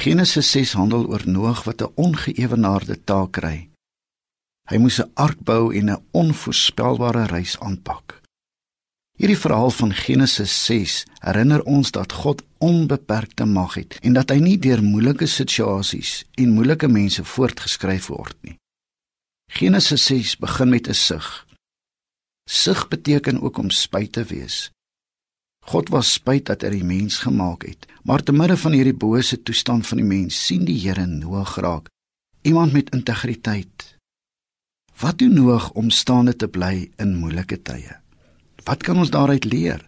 Genesis 6 handel oor Noag wat 'n ongeëwenaarde taak kry. Hy moes 'n ark bou en 'n onvoorspelbare reis aanpak. Hierdie verhaal van Genesis 6 herinner ons dat God onbeperkte mag het en dat hy nie deur moeilike situasies en moeilike mense voortgeskryf word nie. Genesis 6 begin met 'n sug. Sug beteken ook om spyt te wees. God was spyt dat hy die mens gemaak het, maar te midde van hierdie bose toestand van die mens sien die Here Noag raak, iemand met integriteit. Wat doen Noag om staande te bly in moeilike tye? Wat kan ons daaruit leer?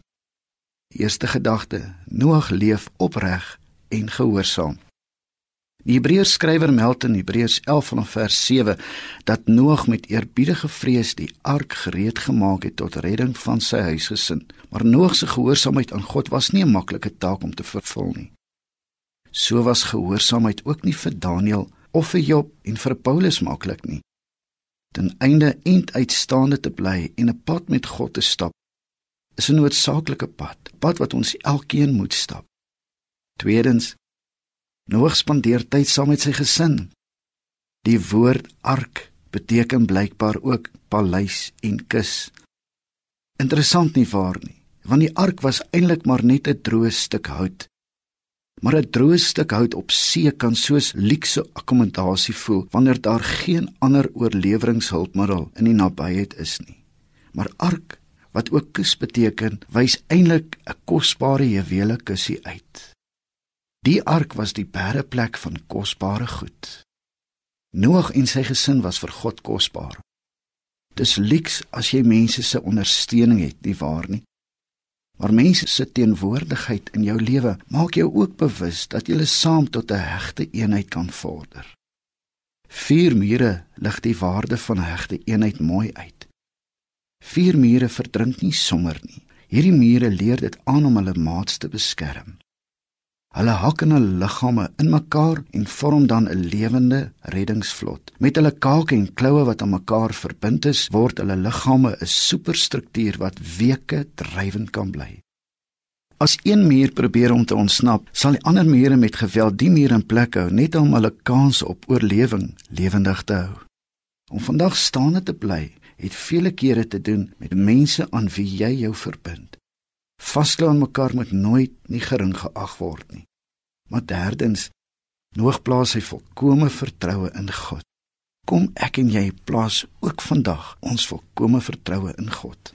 Eerste gedagte: Noag leef opreg en gehoorsaam. Die Hebreërs skrywer meld in Hebreërs 11 vanaf vers 7 dat Noag met eerbiedige vrees die ark gereed gemaak het tot redding van sy huisgesin. Maar Noag se gehoorsaamheid aan God was nie 'n maklike taak om te vervul nie. So was gehoorsaamheid ook nie vir Daniël of vir Job en vir Paulus maklik nie. Ten einde eind uitstaande te bly en 'n pad met God te stap, is 'n noodsaaklike pad, pad wat ons elkeen moet stap. Tweedens Noag spandeer tyd saam met sy gesin. Die woord ark beteken blykbaar ook paleis en kus. Interessant nie waar nie, want die ark was eintlik maar net 'n droë stuk hout. Maar 'n droë stuk hout op see kan soos luukse akkommodasie voel wanneer daar geen ander oorlewingshulpmiddel in die nabyheid is nie. Maar ark, wat ook kus beteken, wys eintlik 'n kosbare juwele kussie uit. Die ark was die bereplek van kosbare goed. Noag en sy gesin was vir God kosbaar. Dis liks as jy mense se ondersteuning het, nie waar nie? Maar mense se teenwoordigheid in jou lewe maak jou ook bewus dat jy saam tot 'n hegte eenheid kan vorder. Vier mure lig die waarde van 'n hegte eenheid mooi uit. Vier mure verdrink nie sommer nie. Hierdie mure leer dit aan om hulle maats te beskerm. Hulle hak in hulle liggame in mekaar en vorm dan 'n lewende reddingsvlot. Met hulle kake en kloue wat aan mekaar verbind is, word hulle liggame 'n superstruktuur wat weke drywend kan bly. As een muur probeer om te ontsnap, sal die ander mure met geweld die muur in plek hou net om hulle kans op oorlewing lewendig te hou. Om vandag staande te bly, het vele kere te doen met mense aan wie jy jou verbind. Vasklou aan mekaar moet nooit nie gering geag word nie. Maar derdens, Noag plaas sy volkomme vertroue in God. Kom ek en jy plaas ook vandag ons volkomme vertroue in God.